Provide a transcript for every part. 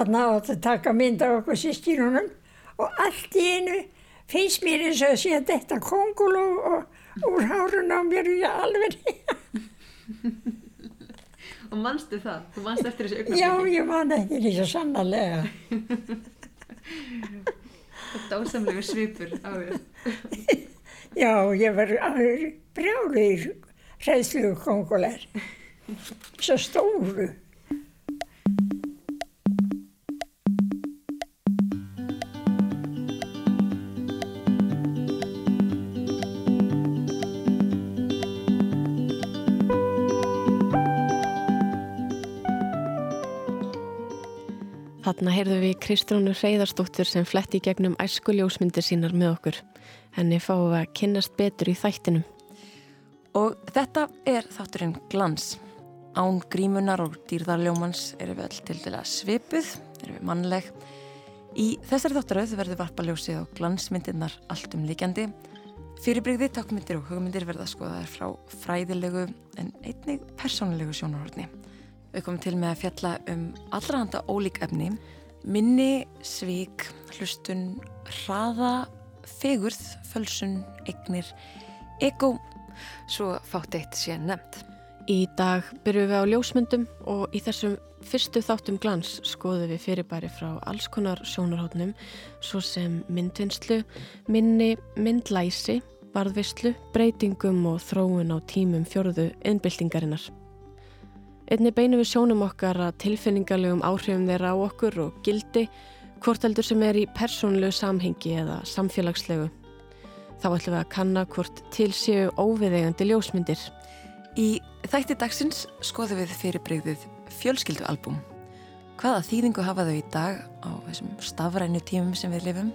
átt að taka mynd af okkur sískinunum og allt í einu finnst mér eins og að sé þetta konguló og úr hárun á mér og ég alveg Og mannstu það? Þú mannst eftir þessu augnablikki? Já, ég man ekki því svo sannarlega Þetta ásamlegu svipur á þér. Já, ég var brjálir hreðslu kongular svo stóru Þarna heyrðum við Kristrónu Hreyðarstóttur sem fletti gegnum æskuljósmyndir sínar með okkur. Henni fáum við að kynnast betur í þættinum. Og þetta er þátturinn glans. Án grímunar og dýrðarljómans eru við all til dæla svipuð, eru við mannleg. Í þessari þáttaröð verður varpaljósið á glansmyndirnar allt um líkjandi. Fyrirbrigði, takkmyndir og hugmyndir verða skoðaðar frá fræðilegu en einnig persónulegu sjónarhortni. Við komum til með að fjalla um allra handa ólík efni, minni, svík, hlustun, hraða, fegurð, fölsun, eignir, ego, svo fátt eitt sé nefnt. Í dag byrjum við á ljósmyndum og í þessum fyrstu þáttum glans skoðum við fyrirbæri frá alls konar sjónarhóttnum svo sem myndvinnslu, minni, myndlæsi, varðvislu, breytingum og þróun á tímum fjörðu innbyltingarinnar. Einni beinu við sjónum okkar að tilfinningarlegum áhrifum þeirra á okkur og gildi, hvort heldur sem er í persónlegu samhengi eða samfélagslegu. Þá ætlum við að kanna hvort til séu óviðegandi ljósmyndir. Í þætti dagsins skoðum við fyrirbreyðið fjölskyldualbum. Hvaða þýðingu hafa þau í dag á þessum stafrænu tímum sem við lifum?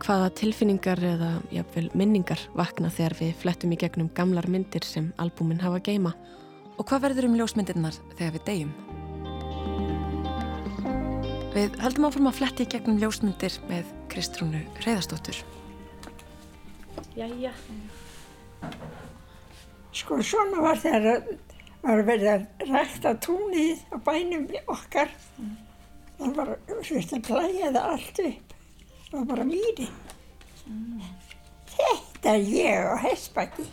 Hvaða tilfinningar eða jáfnvel minningar vakna þegar við flettum í gegnum gamlar myndir sem albumin hafa geima? Og hvað verður um ljósmyndirnar þegar við deyjum? Við höldum áfram að fletti í gegnum ljósmyndir með Kristrúnu Reyðarstóttur. Jæja. Sko svona var þegar var verið að rækta túnið á bænum okkar. Það var svist að plæja það allt upp. Það var bara mýri. Þetta er ég á hestbakki.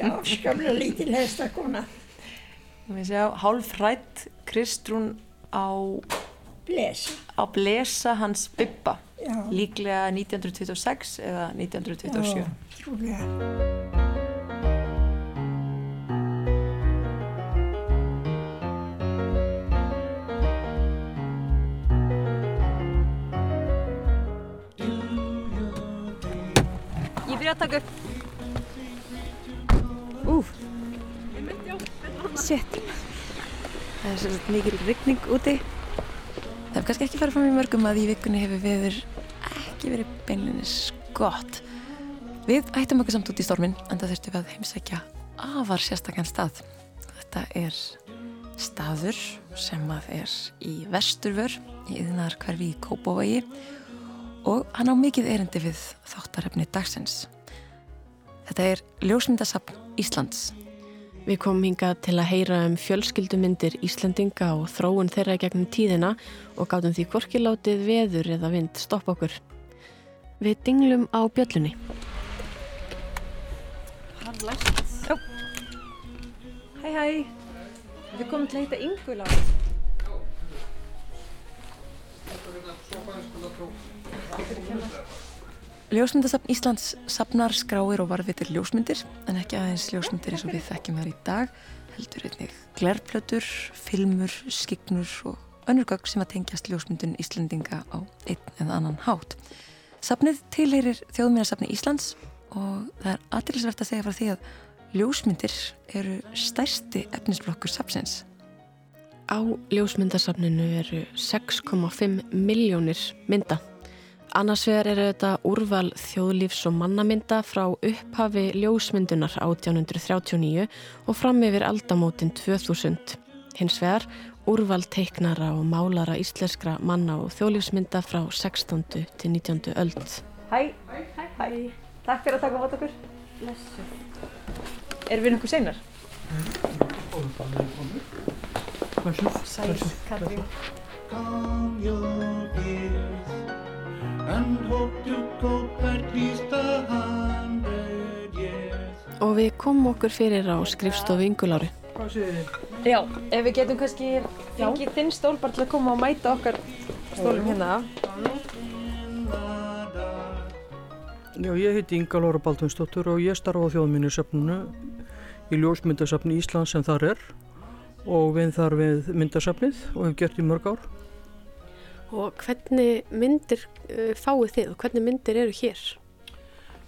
Já, skamla lítil hestakona. Við sjá hálfrætt Kristrún á Blesa. á blesa hans Bibba. Já. Líklega 1926 eða 1927. Já, trúlega. Ég byrja að taka upp. Úf. Shit. Það er svolítið mikil rigning úti. Það hefur kannski ekki farið fram í mörgum að í vikunni hefur viður ekki verið beinlinis gott. Við ættum okkur samt út í stormin en það þurftum við að heimsækja afar sérstakann stað. Þetta er staður sem að er í vesturvör í yðnar hverfi í Kópavogi og hann á mikið erindi við þáttarefni dagsins. Þetta er ljósmyndasapn Íslands. Við komum hingað til að heyra um fjölskyldumindir Íslandinga og þróun þeirra gegnum tíðina og gátum því hvorki látið veður eða vind stoppa okkur. Við dinglum á bjöllunni. Hann læst. Já. Hæ, hæ. Við komum til að heita Ingula. Ljósmyndasapn Íslands sapnar skráir og varvitir ljósmyndir en ekki aðeins ljósmyndir eins og við þekkjum þar í dag heldur einnig glerplötur, filmur, skignur og önnur gögg sem að tengjast ljósmyndun Íslandinga á einn eða annan hátt. Sapnið tilheyrir þjóðmínasapni Íslands og það er aðtilsvert að segja frá því að ljósmyndir eru stærsti efnisblokkur sapsins. Á ljósmyndasafninu eru 6,5 miljónir mynda. Annars vegar eru þetta úrval þjóðlífs og mannamynda frá upphafi ljósmyndunar 1839 og fram yfir aldamótin 2000. Hins vegar úrval teiknara og málara íslenskra manna og þjóðlífsmynda frá 16. til 19. öld. Hæ. Hæ. Hæ. Takk fyrir að taka mót okkur. Blessu. Erum við nokkuð seinar? Sæl, Katrín. And hope to cope at least a hundred years. Og við komum okkur fyrir á skrifstofu þið? Já, ef við getum kannski fengið þinn stól bara til að koma og mæta okkar stólum hérna. Já, ég heiti Inga Lóra Baldvinsdóttur og ég starfa á þjóðminnisöfnunu í ljósmyndasöfni Íslands sem þar er og við þar við myndasöfnið og hef gert í mörg ár. Og hvernig myndir uh, fáið þið og hvernig myndir eru hér?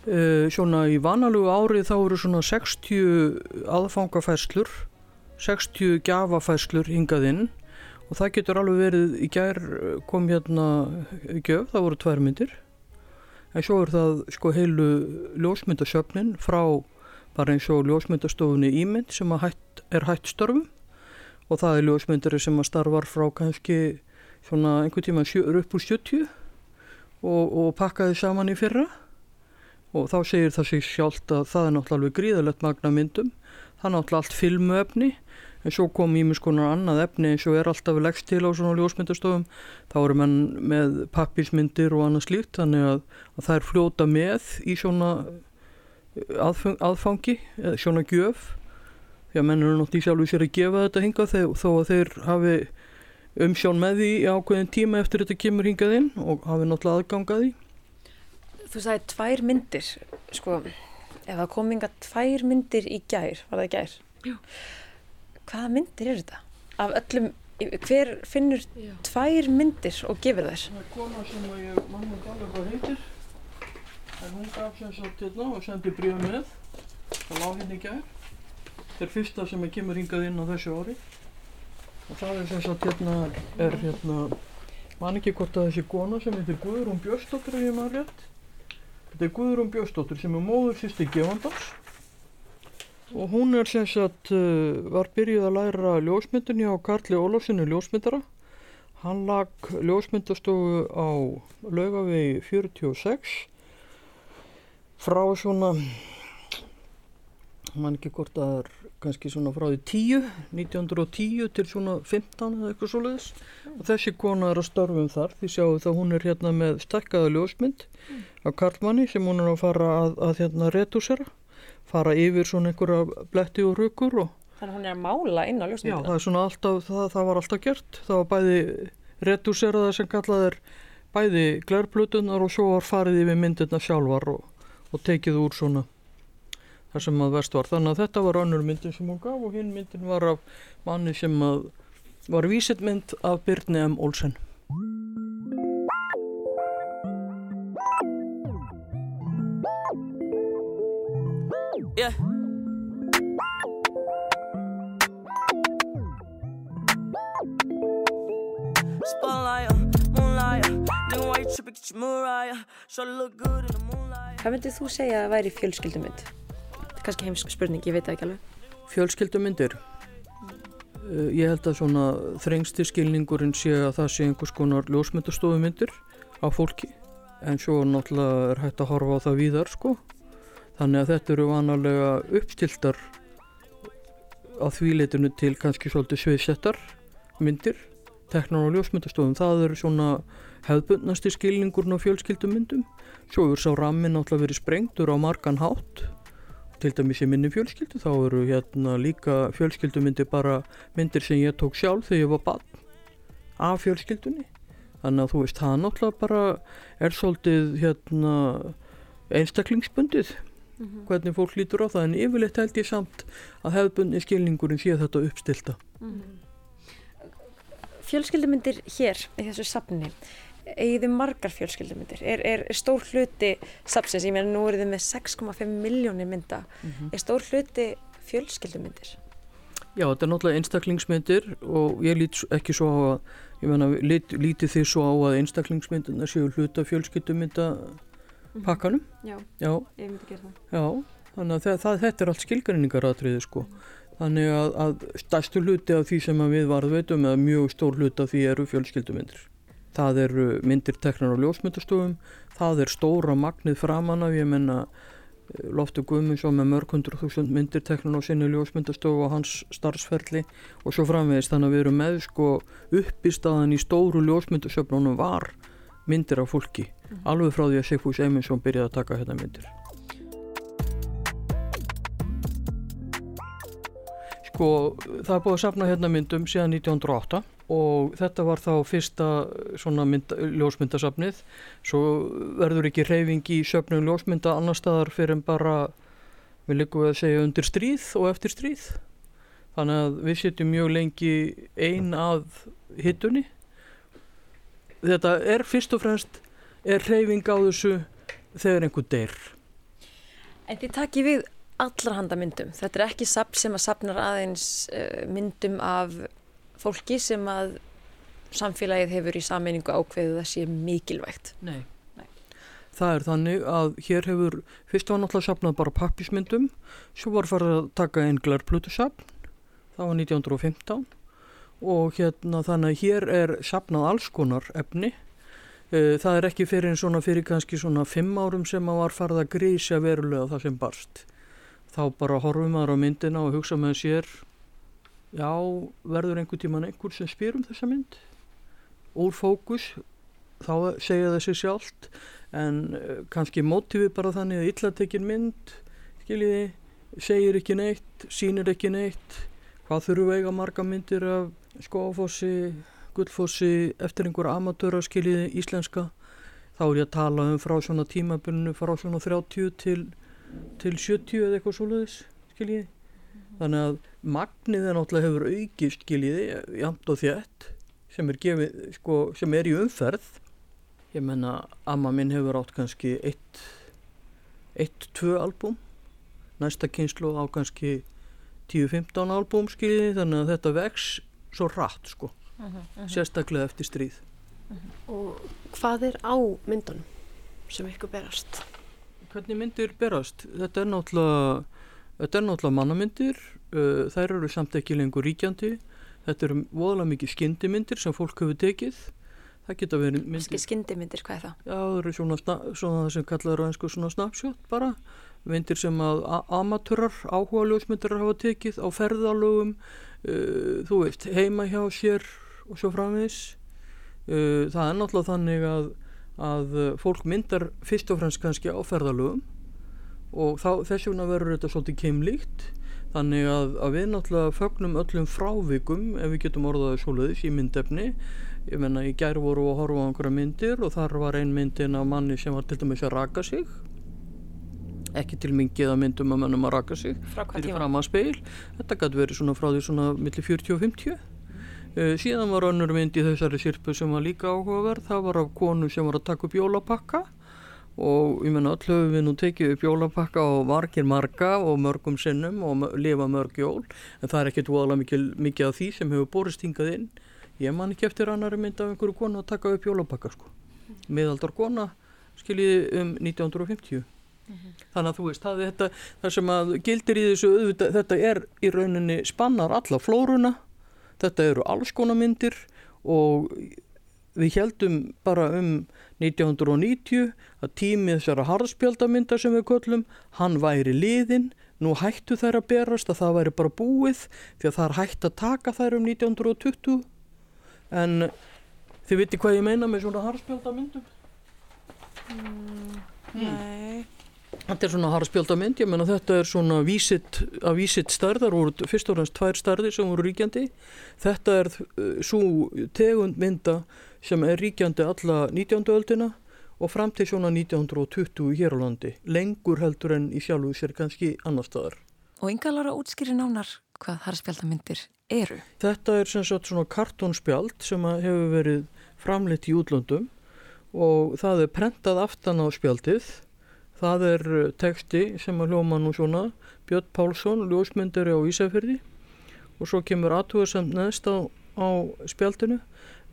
Uh, svona í vanalugu árið þá eru svona 60 aðfangafæslur, 60 gjafafæslur hingað inn. Og það getur alveg verið í gær kom hérna gjöf, það voru tvær myndir. En svo er það sko heilu ljósmyndasöfnin frá bara eins og ljósmyndastofunni Ímynd sem hætt, er hætt störfum. Og það er ljósmyndari sem að starfar frá kannski svona einhvern tíma sjö, upp úr 70 og, og pakkaði saman í fyrra. Og þá segir það sig sjálft að það er náttúrulega alveg gríðalegt magna myndum. Það er náttúrulega allt filmuefni en svo kom ímis konar annað efni eins og er alltaf leggst til á svona ljósmyndastofum. Þá eru menn með pappismyndir og annað slíkt þannig að, að það er fljóta með í svona aðfang, aðfangi eða svona gjöf. Því að menn eru náttúrulega sjálfur sér að gefa þetta hinga þó að þeir hafi umsjón með því í ákveðin tíma eftir þetta kemur hingað inn og hafi náttúrulega aðgangað því Þú sagði tvær myndir, sko, ef það kom inga tvær myndir í gær, var það í gær? Já. Hvaða myndir eru þetta? Af öllum, hver finnur Já. tvær myndir og gefur þær? Það er kona sem að ég mann og alveg hvað heitir en hún gaf sem sagt hérna og sendi bríða með það lág hérna í gær þetta er fyrsta sem ég kemur hingað inn á þessu ári og það er sem sagt hérna er hérna man ekki hvort að þessi kona sem heitir Guðrún Björnsdóttir ef ég maður rétt. Þetta er Guðrún Björnsdóttir sem er móður sýsti gefandans og hún er sem sagt uh, var byrjuð að læra ljósmyndunni á Karli Ólafssonu ljósmyndara. Hann lag ljósmyndastofu á laugavegi 46 frá svona, mann ekki hvort að það er kannski svona frá því 10, 1910 til svona 15 eða eitthvað svoleiðis. Og þessi kona er að störfum þar, því sjáu það hún er hérna með stekkaða ljósmynd af Karlmanni sem hún er að fara að, að hérna retúsera, fara yfir svona einhverja bletti og rökur og Þannig að hún er að mála inn á Já, ljósmyndina. það er svona alltaf, það, það var alltaf gert. Það var bæði redúseraða sem kallað er bæði glerplutunar og svo var farið yfir myndirna sjálfar og, og tekið úr svona þar sem að verst var. Þannig að þetta var önnur myndin sem hún gaf og hinn myndin var af manni sem að var vísitt mynd af Birni M. Olsen. Yeah. Hvað myndið þú segja að væri fjölskyldumynd? Kannski heimsk spurning, ég veit það ekki alveg. Fjölskyldumyndir. Uh, Ég held að svona þrengsti skilningurinn sé að það sé einhvers konar ljósmyndastofumyndir á fólki en svo náttúrulega er hægt að horfa á það víðar sko. Þannig að þetta eru vanalega uppstiltar á þvíleitinu til kannski svolítið sviðsettar myndir, teknar á ljósmyndastofum. Það eru svona hefðbundnasti skilningurinn á fjölskyldumyndum. Svo er sá rammin náttúrulega verið sprengtur á margan hátt til dæmis í minni fjölskyldu þá eru hérna líka fjölskyldumyndir bara myndir sem ég tók sjálf þegar ég var barn af fjölskyldunni. Þannig að þú veist það náttúrulega bara er svolítið hérna einstaklingsbundið hvernig fólk lítur á það. En yfirleitt held ég samt að hefðbundi skilningurinn sé þetta uppstilta Fjölskyldumyndir hér í þessu safni, eigið þið margar fjölskyldumyndir? Er, er stór hluti safnsins, ég meina nú eru þið með 6,5 miljónir mynda, er stór hluti fjölskyldumyndir? Já, þetta er náttúrulega einstaklingsmyndir og ég lít ekki svo á að, ég menna, lít, lítið þið svo á að einstaklingsmyndirna séu hluta fjölskyldumynda pakkanum. Já, Já, ég myndi gera það. já, þannig að það, það, þetta er allt skilgreiningarratriði sko. Þannig að, að stærstu hluti af því sem við varðveitum eða mjög stór hluti af því eru fjölskyldumyndir. Það eru myndir teknar á ljósmyndastofum, það er stóra magnið framan af, ég menna Loftur Guðmundsson með mörg hundur þúsund myndir teknun á sinni ljósmyndastofu og hans starfsferli og svo framvegist þannig að við erum með sko upp í staðan í stóru ljósmyndasöfnunum var myndir af fólki. Alveg frá því að Sigfús Eymundsson byrjaði að taka hérna myndir. Sko það er búið að safna hérna myndum síðan 1908 og þetta var þá fyrsta svona mynd, ljósmyndasafnið. Svo verður ekki reyfing í söfnum ljósmynda annar staðar fyrir en bara við líkum við að segja undir stríð og eftir stríð. Þannig að við setjum mjög lengi ein að hittunni. Þetta er fyrst og fremst er reyfing á þessu þegar einhver deyr. En þið takið við allra handa myndum. Þetta er ekki sapn sem að sapnar aðeins uh, myndum af fólki sem að samfélagið hefur í sameiningu ákveðið að sé mikilvægt. Nei. Nei. Það er þannig að hér hefur, fyrst var náttúrulega sapnað bara pappismyndum, svo var farið að taka einn glerplutusapn, það var 1915 og hérna þannig að hér er sapnað alls konar efni. Eh, Það er ekki fyrir en svona fyrir kannski svona fimm árum sem að var farið að grísja verulega það sem barst. Þá bara horfum maður á myndina og hugsa með sér, já, verður einhver tíman einhver sem spyr um þessa mynd? Úr fókus, þá segja það sér sjálft en uh, kannski mótífi bara þannig að illatekin mynd skiljiði, segir ekki neitt sýnir ekki neitt hvað þurfu eiga marga myndir af skófossi, gullfossi eftir einhverja amatöra skiljiði íslenska þá er ég að tala um frá svona tímabunnu frá svona 30 til, til 70 eða eitthvað svoleiðis skiljiði þannig að magnið er náttúrulega hefur aukist skiljiði, jamt og þétt sem er, gefið, sko, sem er í umferð. Ég menna amma minn hefur átt kannski eitt eitt, tvö albúm. Næsta kynslu á kannski 10-15 albúm skiljiði þannig að þetta vex svo rætt sko. Sérstaklega eftir stríð. Og hvað er á myndunum sem ykkur berast? hvernig myndir berast? Þetta er náttúrulega þetta er náttúrulega mannamyndir uh, þær eru samt ekki lengur ríkjandi. Þetta eru voðalega mikið skyndimyndir sem fólk hefur tekið. Það geta verið myndir skyndimyndir, hvað er það? Já, það eru svona, svona það sem kallar á einsku svona snapshot bara. Myndir sem að a- amatúrar áhuga ljósmyndir hafa tekið á ferðalögum uh, þú veist, heima hjá sér og svo framvegis. Uh, það er náttúrulega þannig að, að fólk myndar fyrst og fremst kannski á ferðalögum og þá, þess vegna verður þetta svolítið keimlíkt. Þannig að, að við náttúrulega fögnum öllum frávikum ef við getum orðaði svoleiðis í myndefni. Ég menna í gær voru að horfa á einhverja myndir og þar var ein myndin af manni sem var til dæmis að raka sig. Ekki til mingið að myndum að mönnum að raka sig. Fyrir fram að speil þetta gæti verið svona frá því svona millir 40 og 50 Uh, síðan var önnur mynd í þessari sirpu sem var líka áhugaverð, það var af konu sem var að taka upp jólapakka og ég menna öll höfum við nú tekið upp jólapakka og margir marga og mörgum sinnum og lifa mörg jól. En það er ekkert voðalega mikið, mikið af því sem hefur borist hingað inn. Ég man ekki eftir annari mynd af einhverju konu að taka upp jólapakka sko. Miðaldar kona skiljiði um 1950 þannig að þú veist það, þetta, það sem að gildir í þessu auðvitað, þetta er í rauninni spannar alla flóruna. Þetta eru alls konar myndir og við heldum bara um 1990 að tími þessara harðspjaldamynda sem við köllum, hann væri liðinn, nú hættu þær að berast að það væri bara búið því að það er hætt að taka þær um 1920 en þið viti hvað ég meina með svona harðspjaldamyndum? Nei. Þetta er svona harðspjaldamynd, ég meina þetta er svona vísitt, að vísitt stærðar voru fyrst og fremst tvær stærðir sem voru ríkjandi. Þetta er uh, svo tegund mynda sem er ríkjandi alla 19. öldina og fram til svona 1920 hér á landi. Lengur heldur en í sjálfu sér kannski annar staðar. Og Inga Lára útskýri nánar hvað harðspjaldamindir eru. Þetta er sem sagt svona kartónspjald sem hefur verið framleitt í útlöndum og það er prentað aftan á spjaldið. Það er uh, texti sem að hljóma nú svona Björn Pálsson, ljósmyndari á Ísafyrði og svo kemur aðtúðasamt neðst á, á spjaldinu.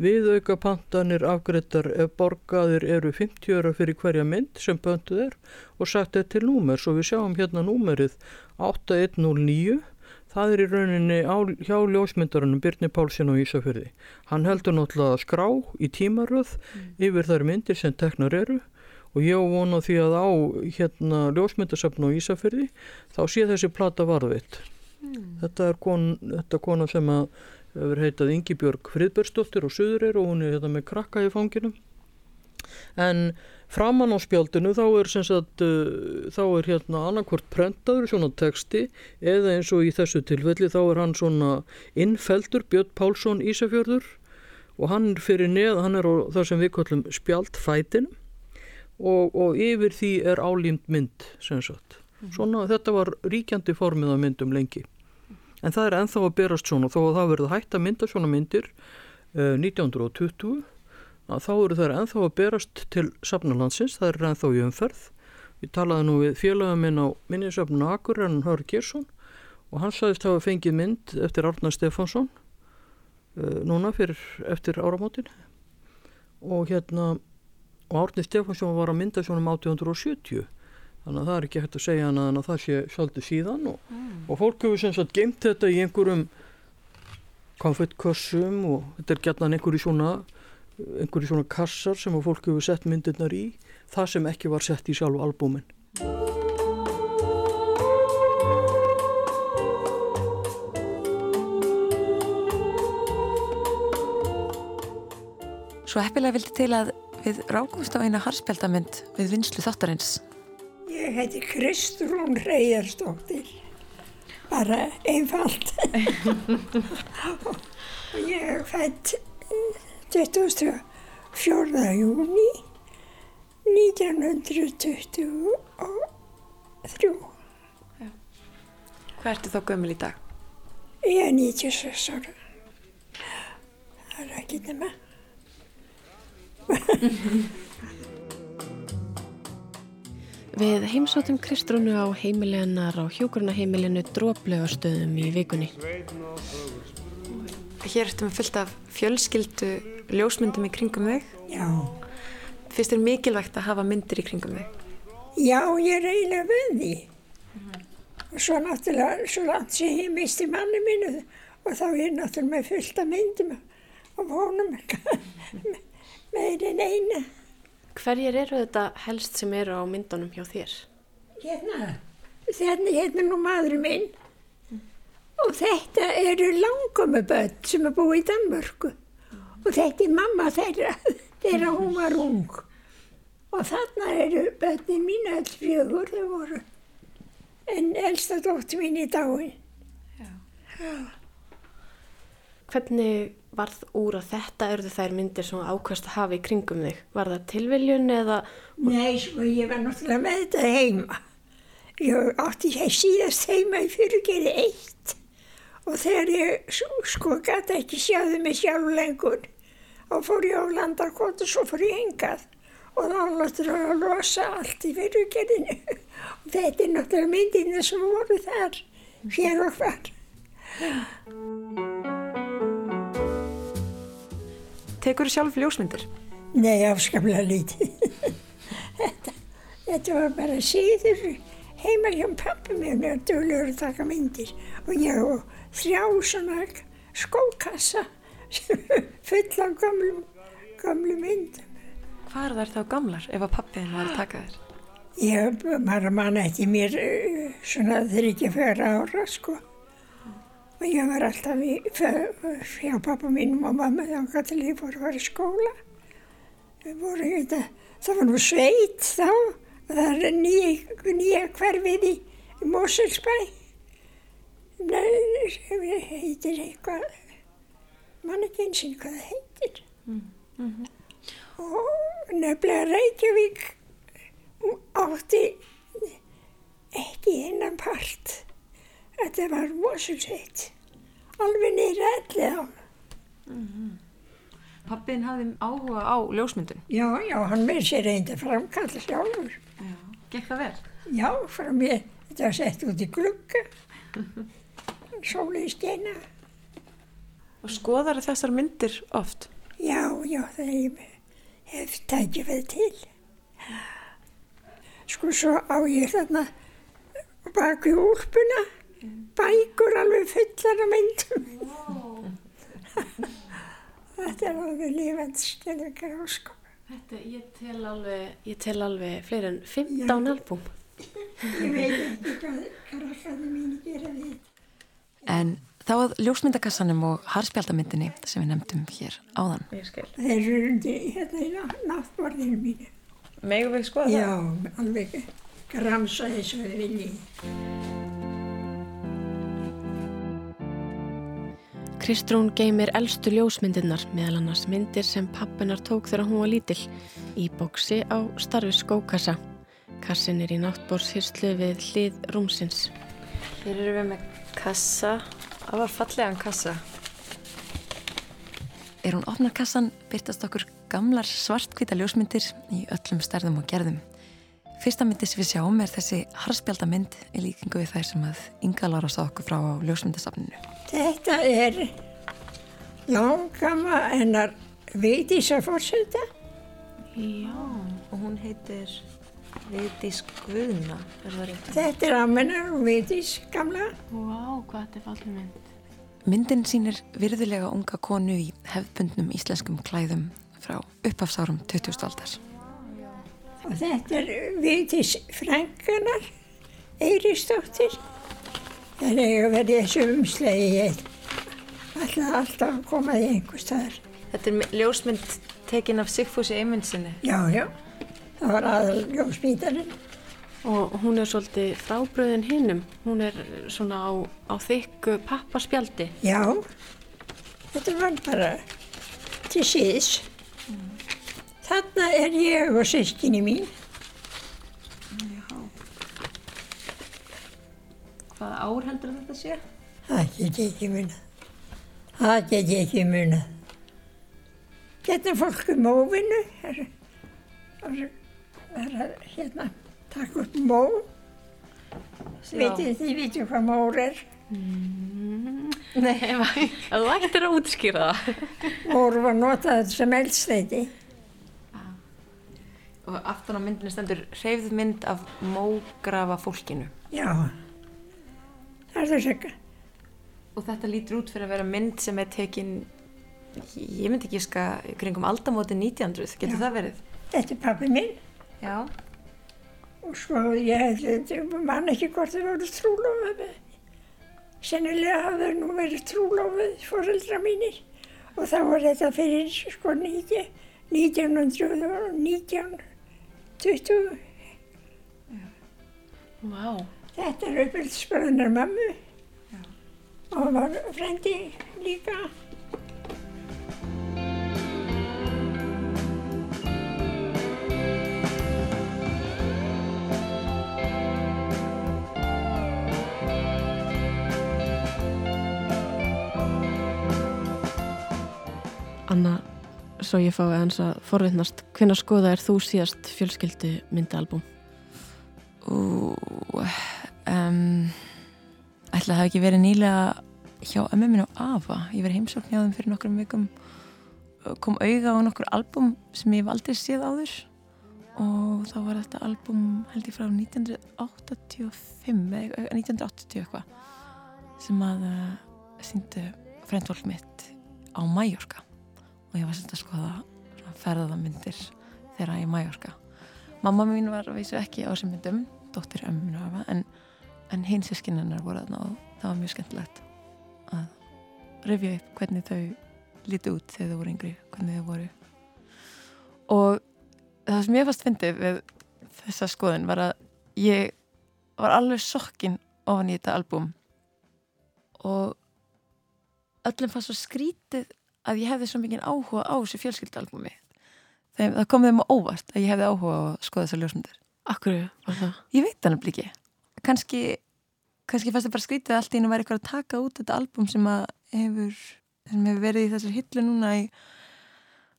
Við auka pantanir afgreitar ef borgaðir eru 50 öra fyrir hverja mynd sem pöntuð er og sagt þetta til númer. Svo við sjáum hérna númerið 8109 Það er í rauninni á, hjá ljósmyndarunum Birni Pálsson á Ísafjörði. Hann heldur náttúrulega skrá í tímaröð yfir þær myndir sem teknar eru og ég vona því að á hérna ljósmyndasafn á Ísafyrði þá sé þessi plata varðvitt. Þetta er kon, þetta kona sem að hefur heitað Ingibjörg Friðbergsdóttir og Suðurir og hún er hérna með krakka í fanginum. En framann á spjaldinu þá er sagt, uh, þá er hérna annarkvort prentaður svona texti eða eins og í þessu tilfelli þá er hann svona innfeldur Björn Pálsson Ísafjörður og hann fyrir neð, hann er á það sem við kallum spjaldfætin og, og yfir því er álímt mynd sem sagt. Svona þetta var ríkjandi formið af myndum lengi. En það er enþá að berast svona þó að það verður hægt að mynda svona myndir uh, 1920 að þá eru þær enþá að berast til safnalandsins, það er enþá í umferð. Ég talaði nú við félaga minn á minnisöfnun Akur en Hör Gersson og hann sagðist hafa fengið mynd eftir Arnar Stefánsson uh, núna fyrir eftir áramótin og hérna og Árni Stefánsson var að mynda svona um 1870 þannig að það er ekki hægt að segja hana en að það sé svolítið síðan og, og fólk hefur sem sagt geimt þetta í einhverjum konfettkössum og þetta er gætnan einhverju svona einhverju svona kassar sem að fólk hefur sett myndirnar í það sem ekki var sett í sjálf albúmin Svo heppilega vildi til að við rákumst á eina harspjaldamynd við vinslu þáttarins. Ég heiti Kristrún Reyjarsdóttir, bara einfalt. ég fætt 24. júni 1923. Hvað ertu þá gömul í dag? Ég er 96 ára. Það er ekki nema. Við heimsóttum Kristrúnu á heimilennar á hjókurnaheimilinu Dróplögarstöðum í vikunni. Hér ertum við fullt af fjölskyldu ljósmyndum í kringum þig. Já, Finnst þér mikilvægt að hafa myndir í kringum þig? já, ég er eiginlega við því. Og svo náttúrulega, svo langt sem ég misti manni mínu og þá er ég náttúrulega með fullt af myndum af honum með einn eina. Hverjir eru þetta helst sem eru á myndunum hjá þér? Hérna, hérna, hérna nú maðurinn minn. Og þetta eru langkomuböld sem er búið í Danmörku. Og þetta er mamma þeirra þegar hún var ung. Og þarna eru börnin mín öll fjögur þau voru en elsta dóttir mín í dáin. Hvernig varð úr að þetta eru þær myndir sem ákvæmst að hafa í kringum þig? Var það tilviljun eða Nei, sko, ég var náttúrulega með þetta heima. Ég átti ég síðast heima í fyrirgeri eitt. Og þegar ég sko gæti ekki sjáðu mig sjálf lengur og fór ég á landarkot og svo fór ég hengað og þá láttur að losa allt í fyrirgerinu og þetta er náttúrulega myndina sem voru þar hér og hvar Tekur þú sjálf ljósmyndir? Nei, afskaplega lítið þetta, þetta var bara síður heima hjá pappi mér með dölur að taka myndir og ég á þrjá svona skókassa full af gamlum, gamlum myndum. Hvað er þær þá gamlar ef að pappiðin var að taka þér? Ég bara man ekki mér eh, svona þryggja fyrir ára sko. Og ég var alltaf í, hjá pappa mínum og mamma þangað til ég fór að fara í skóla. Þetta, það var nú sveit þá, og það er nýja, nýja hverfið í, í Moselsbæ. Sem heitir eitthvað, mann ekki eins og hvað það heitir. Og nefnilega Reykjavík átti ekki innan part. Þetta var Moselsveit, alveg niður ellið á. Pappiðin hafði áhuga á ljósmyndun. Já, já, hann með sér reyndi að framkalla sjálfur. Gekk það vel? Já, frá mér, þetta var sett út í glugga, sóli í steina. Og skoðar þessar myndir oft? Já, já, það er, hef tækið við til. Sko, svo á ég þarna bak í úlpuna, bækur alveg fullar af myndum. Þetta er alveg lífandi skellingar áskap. Þetta, ég tel alveg, ég tel alveg fleiri en 15 albúm. Ég veit ekki hvað krakkarnir mínu gera við. En þá að ljósmyndakassanum og harspjaldamyndinni sem við nefndum hér áðan. Ég skil. Þeir eru undir hérna í ná- náttborðinu mínu. Megum við skoða Já, það? alveg gramsa þessu við viljið. Kristrún geymir elstu ljósmyndirnar meðal annars myndir sem pappinar tók þegar hún var lítill í bóksi á starfi skókassa. Kassin er í náttbórshyrslu við hlið rúmsins. Hér erum við með kassa. Það var fallegan kassa. Er hún opnar kassan byrtast okkur gamlar svartkvita ljósmyndir í öllum stærðum og gerðum. Fyrsta myndi sem við sjáum er þessi harspjaldamynd í líkingu við þær sem að Inga Lára sá okkur frá á ljósmyndasafninu. Þetta er langama hennar Vigdísa fórseta. Já. Og hún heitir Vigdís Guðna. Er það rétt? Þetta er ámennar og Vigdís gamla. Vá, hvað þetta er fallið mynd. Myndin sýnir virðulega unga konu í hefðbundnum íslenskum klæðum frá upphafsárum 20. aldar. Og þetta er Vigdís frænganar, Eiristóttir. Er að verið þessu umslegi ég ætla alltaf að koma í einhver staðar. Þetta er ljósmynd tekin af Sigfúsi Eymundsinni. Já, já, það var aðal ljósmítarinn. Og hún er svolítið frábröðin hinnum. Hún er svona á, á þykku pappaspjaldi. Já, þetta var bara til síðs. Þarna er ég og sískinni mín. Hvaða ár heldur þetta sé? Það get ég ekki munað. Það get ég ekki. Hérna er fólk um móvinu. Það er- það það að hérna taka upp mó. Vitið þið, vitið hvað mór er? Nei, þú ættir að útskýra það. Mór var notað sem eldsteiti. Og aftan á myndinu stendur hreyfð mynd af mógrafa fólkinu. Já, það er þess að Og þetta lítur út fyrir að vera mynd sem er tekin, ég myndi ekki ska kringum aldamóti 1900, getur Já. það verið? þetta er pappi minn. Já. Og svo ég ég man ekki hvort þau voru trúlofið. Sennilega hafði þau nú verið trúlofið fóreldra mínir. Og þá var þetta fyrir sko 19, 1919, 20. Vá. Þetta er uppeldsbröðunar mömmu. Og hann var frendi líka. Anna, svo ég fái aðeins að forvittnast, hvenær skoða er þú síðast fjölskyldu myndaalbum? Ú, um, ætla að það ekki verið nýlega hjá ömmu minn og Ava. Ég verið heimsókn hjá þeim fyrir nokkrum vikum. Kom auga á nokkur album sem ég aldrei séð áður og þá var þetta album held ég frá 1985 eða 1980 eitthvað sem að uh, síndu frendfólk mitt á Mallorca og ég var þetta að skoða ferðamyndir þeirra í Mallorca Mamma mín var að vísu ekki á þessum myndum, dóttir ömminu afa, en, en hinn sískinennar voru þarna og það var mjög skemmtilegt að rifja upp hvernig þau líti út þegar þau voru yngri, hvernig þau voru. Og það sem ég fast fyndið við þessa skoðun var að ég var alveg sokkin ofan í þetta albúm og öllum fannst svo skrítið að ég hefði svo mikið áhuga á þessu fjölskyldalbúmi þeim, það kom þeim á óvart að ég hefði áhuga á að skoða þessar ljósmyndir. Akkur var það? Ég veit það nefnilega ekki. Kanski, kannski fannst það bara skrítið að allt í einu væri eitthvað að taka út þetta album sem að hefur, sem hefur verið í þessar hillu núna í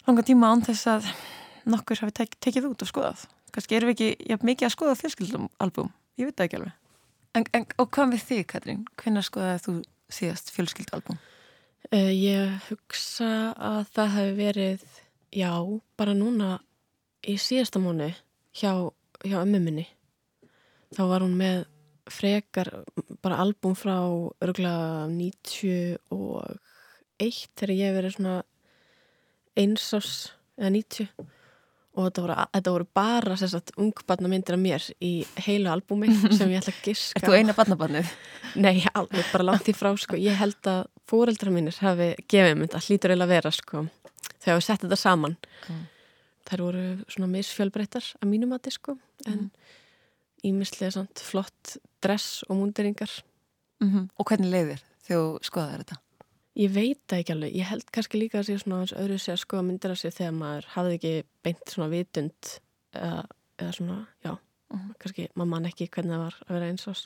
langa tíma án þess að nokkur hafi tek, tekið út og skoðað. Kannski erum við ekki ja, mikið að skoða fjölskyldum album. Ég veit það ekki alveg. En, en, og hvað með þig, Katrín? Hvenær skoðaði þú síðast fjölskyldalbum? Uh, ég hugsa að það hefði verið, já, bara núna í síðasta mánu hjá, hjá ömmu minni. Þá var hún með frekar, bara albúm frá örgulega 91 þegar ég verið svona eins ás eða 90 og þetta voru, þetta voru bara sagt, ungbarna myndir af mér í heilu albúmi sem ég ætla að giska Er þú eina barnabarnið? Nei, alveg bara langt í frá sko. ég held að fóreldra mínir hafi gefið mynd að eiginlega að vera sko, þegar við settum þetta saman Mm. þær voru svona misfjölbreyttar að mínum að sko, en ímislega samt flott dress og múnderingar Mm Og hvernig leiðir þú skoðaðir þetta? Ég veit það ekki alveg, ég held kannski líka að sé svona aðeins öðru sé að skoða myndir af sér þegar maður hafði ekki beint svona vitund eða, eða svona, já, Mhm. kannski maður man ekki hvernig það var að vera eins ás.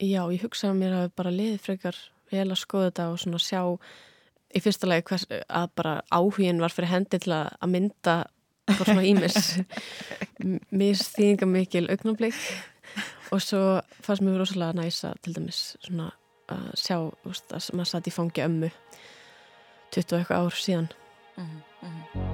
Já, ég hugsaði að mér hafi bara liðið frekar vel að skoða þetta og svona sjá í fyrsta lagi hvers, að bara áhugin var fyrir hendi til að mynda eitthvað svona ímis misþýðinga mikil augnablik. Og svo fannst mér rosalega næsa til dæmis svona að sjá úst, að maður satt í fangi ömmu 20 og eitthvað ár síðan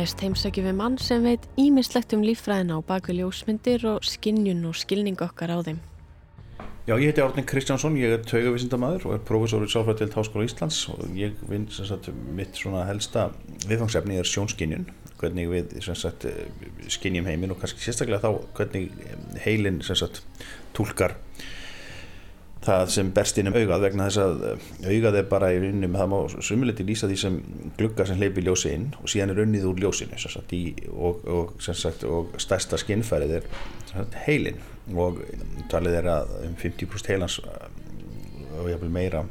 Næst heimsækjum við mann sem veit ímislegt um líffræðina á baku ljósmyndir og skinnjun og skilning okkar á þeim. Já, ég heiti Árnin Kristjánsson, ég er taugavísindamæður og er prófessor í Sáfræðild Háskóla Íslands og ég vinn sem sagt mitt svona helsta viðfangsefni er sjónskinjun, hvernig við sem sagt skinjum heiminn og kannski sérstaklega þá hvernig heilin sem sagt tólkar það sem berst inn um augað vegna þess að augað er bara í rauninum, það má sumuleiti lýsa því sem glugga sem hleypi ljósi inn og síðan er unnið úr ljósinu sagt, í, og, og, sagt, og stærsta skinnfærið er sagt, heilin og talið er að um 50% heilans og jáfnvel meira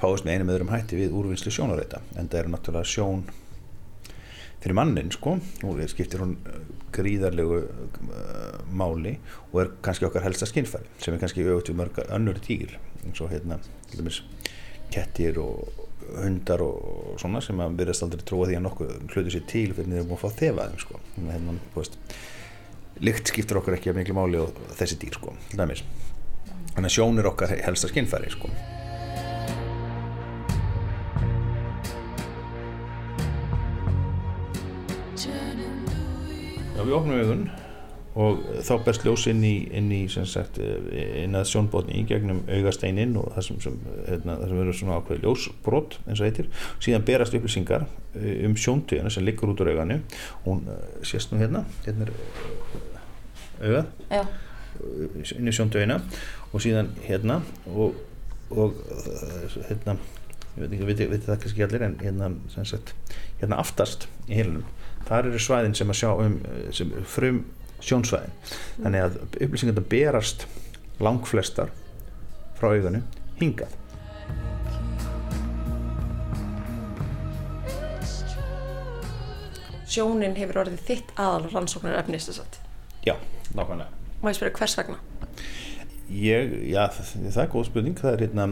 fáist með einum öðrum hætti við úrvinnslu sjónareita en það eru náttúrulega sjón fyrir mannin sko og skiptir hún gríðarlegu uh, máli og er kannski okkar helsta skinnfæri sem er kannski auðvitað við mörg önnur dýr eins og hérna kettir og hundar og svona sem að byrjast aldrei trúa því að nokkuð hlutu sér til fyrir því að það er búin að fá þefaðum sko. Hérna, veist, lykt skiptir okkur ekki að miklu máli og þessi dýr sko þannig að sjón er okkar helsta skinnfæri sko við opnum augun og þá berst ljós inn í, inn í sagt, inn að sjónbótni í gegnum augasteininn og það sem, sem, hérna, það sem verður svona ákveð ljósbrot eins og heitir. Síðan berast upplýsingar um sjóntöðina sem liggur út úr auganu hún sést nú hérna hérna er augað inn í sjóntöðina og síðan hérna og, og hérna ég veit ekki, veit, veit það kannski allir en hérna, sagt, hérna aftast í heilunum þar eru svæðin sem að sjá um sem frum sjónsvæðin. Þannig að upplýsingarna berast langflestar frá auganu hingað. Sjónin hefur orðið þitt aðal rannsóknar efnis þess að Já, nákvæmlega. Má ég spyrja hvers vegna? Ég, já, það, það er góð spurning. Það er hérna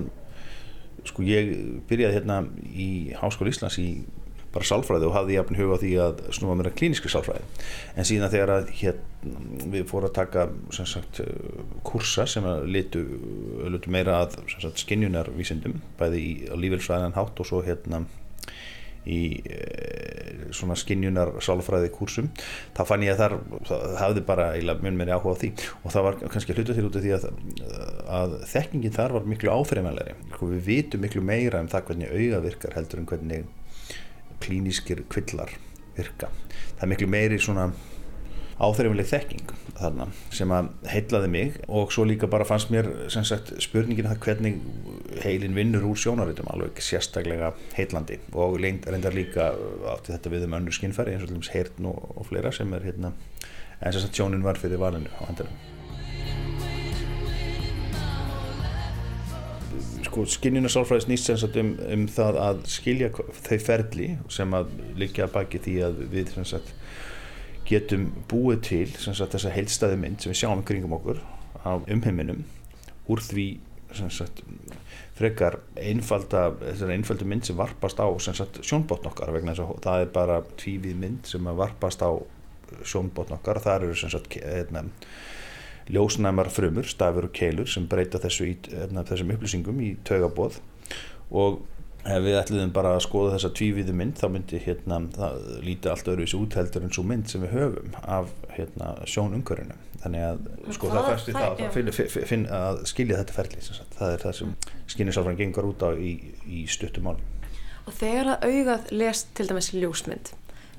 sko ég byrjaði hérna í Háskóla Íslands í bara sálfræði og hafði jafn huga því að snúma mér að klíniski sálfræði. En síðan þegar að hérna, við fórum að taka sem sagt, kursa sem að litu, litu meira að sagt, skinjunarvísindum bæði í lífelsfræðinan hátt og svo hérna í e, svona skinjunar sálfræði kursum þá fann ég að þar það hafði bara mjög meiri áhuga á því. Og það var kannski hluta til út af því að, að þekkingin þar var miklu áfriðanlegri við vitum miklu meira um það hvernig auga virkar heldur en hvernig klínískir kvillar virka. Það er miklu meiri svona áþreifinleg þekking þarna sem að heitlaði mig og svo líka bara fannst mér sagt, spurningin það hvernig heilin vinnur úr sjónaritum alveg sérstaklega heitlandi og reyndar líka átti þetta við um önnur skinnfæri eins og heirn og, og fleira sem er hérna en þess að sjónin var fyrir valinu á hendarum sko skinnjunarsálfræði snýst sem sagt um, um það að skilja þau ferli sem að liggja baki því að við sem sagt getum búið til sagt, þessa heilstæði mynd sem við sjáum kringum okkur á umheiminum úr því sagt, frekar einfalda, einfalda mynd sem varpast á sjónbótn okkar vegna þess að það er bara tvífið mynd sem varpast á sjónbótn okkar. Þar eru sagt, hérna, ljósnæmar frumur, stafur og keilur sem breyta þessu í, hérna, þessum upplýsingum í taugabóð og ef við ætluðum bara að skoða þessa tvíviðu mynd þá myndi hérna, það líti allt öðruvísi út heldur en svo mynd sem við höfum af hérna, sjónungurinu þannig að sko, það hvað- fæst í það- það, það finn, finn, finn, að skilja þetta ferli það er það sem skinnisáfran gengur út á í, í stuttum máli Og þegar að augað lest til dæmis ljósmynd,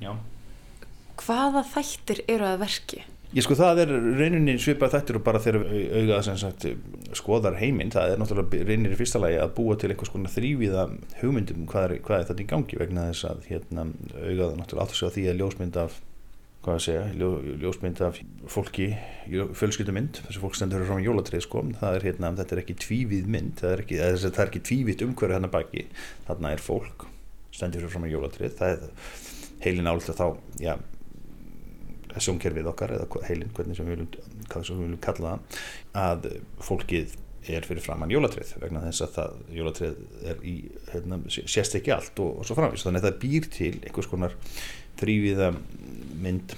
Já. hvaða þættir eru að verki? Ég sko það er rauninni svipað þættir og bara þegar augað sem sagt skoðar heiminn, það er náttúrulega reynir í fyrsta lagi að búa til einhvers konar þrýviða hugmyndum um hvað er, hvað er þetta í gangi vegna þess að hérna augað náttúrulega átt að segja því að ljósmynd af hvað að segja, ljó, ljósmynd af fólki, fjölskyldumynd þessi fólk stendur frá jólatrið sko. Það er hérna, þetta er ekki tvívíð mynd það er ekki, að það er ekki tvívítt umhverju hérna baki. Þarna er fólk stendur frá jólatrið, það er heilin álita þá, já sjónkerfið okkar eða heilin, hvernig sem við viljum, sem við viljum kalla það að fólkið er fyrir framann jólatrið vegna þess að það, jólatrið er í, hérna, sést ekki allt og, og svo framvís þannig að það býr til einhvers konar þrýviða mynd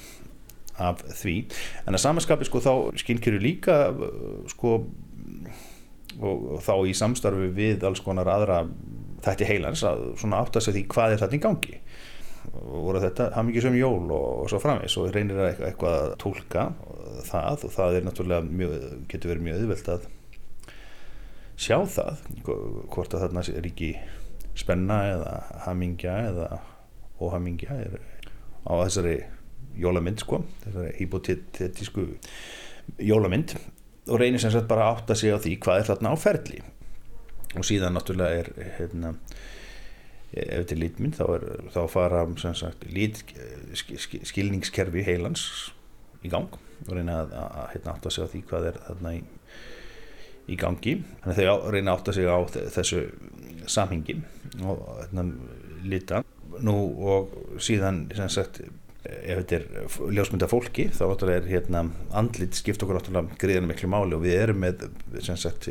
af því. En að samanskapi sko þá skinnkerju líka sko og, og þá í samstarfi við alls konar aðra þætti heilans að svona átta sig því hvað er þetta í gangi voru þetta hamingisum jól og, og svo framvegs og reynir að eitthvað, að tólka það og það er náttúrulega mjög, getur verið mjög auðvelt að sjá það hvort að þarna er ekki spenna eða hamingja eða óhamingja á þessari jólamynd sko, þessari hypotetísku jólamynd. Og reynir sem sagt bara að átta sig á því hvað er þarna á ferli. Og síðan náttúrulega er hérna ef þetta er litmynd þá, er, þá fara sagt, lit, sk, sk, skilningskerfi heilans í gang og reyna að, að, að hérna, átta sig á því hvað er þarna í, í gangi. Þannig að þau reyna að átta sig á þessu samhengi og hérna, lita. Nú og síðan sagt ef þetta er ljósmynda fólki þá er hérna andlit skipt okkur greiðan miklu máli og við erum með sem sagt